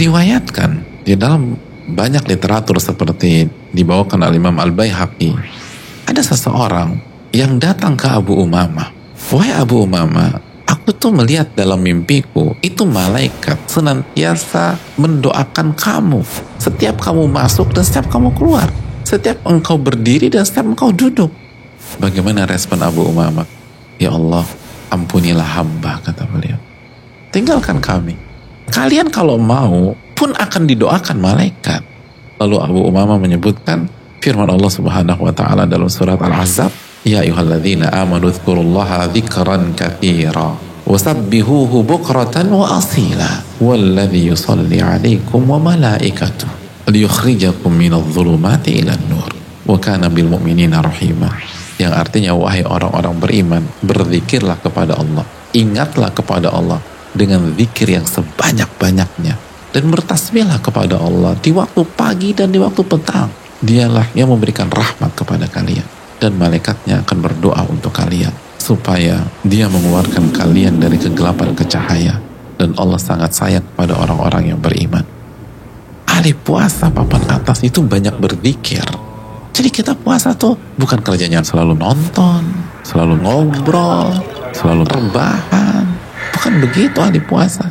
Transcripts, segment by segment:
Diriwayatkan. Di dalam banyak literatur seperti dibawakan oleh Imam Al-Baihaqi. Ada seseorang yang datang ke Abu Umamah. Wahai Abu Umamah, aku tuh melihat dalam mimpiku itu malaikat senantiasa mendoakan kamu. Setiap kamu masuk dan setiap kamu keluar setiap engkau berdiri dan setiap engkau duduk. Bagaimana respon Abu Umamah? Ya Allah ampunilah hamba kata beliau. Tinggalkan kami kalian kalau mau pun akan didoakan malaikat. Lalu Abu Umamah menyebutkan firman Allah subhanahu wa ta'ala dalam surat Al-Azab Ya ayuhalladzina amanu dhkurullaha dhikran kathira wasabbihuhu bukratan wa asila walladhi yusalli alaikum wa malaikatuh liyukhrijakum minadh dhulumati ila nur wa kana bil mu'minina rahima. Yang artinya wahai orang-orang beriman berzikirlah kepada Allah. Ingatlah kepada Allah dengan zikir yang sebanyak-banyaknya. Dan bertasbihlah kepada Allah di waktu pagi dan di waktu petang. Dialah yang memberikan rahmat kepada kalian. Dan malaikatnya akan berdoa untuk kalian supaya dia mengeluarkan kalian dari kegelapan ke cahaya dan Allah sangat sayang kepada orang-orang yang beriman. Ahli puasa papan atas itu banyak berzikir. Jadi kita puasa tuh bukan kerjanya selalu nonton selalu ngobrol selalu rebahan bukan begitu ahli puasa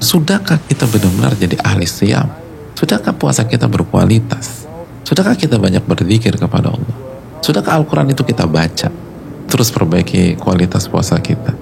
sudahkah kita benar-benar jadi ahli siam sudahkah puasa kita berkualitas sudahkah kita banyak berzikir kepada Allah Sudahkah Al-Quran itu kita baca? Terus perbaiki kualitas puasa kita.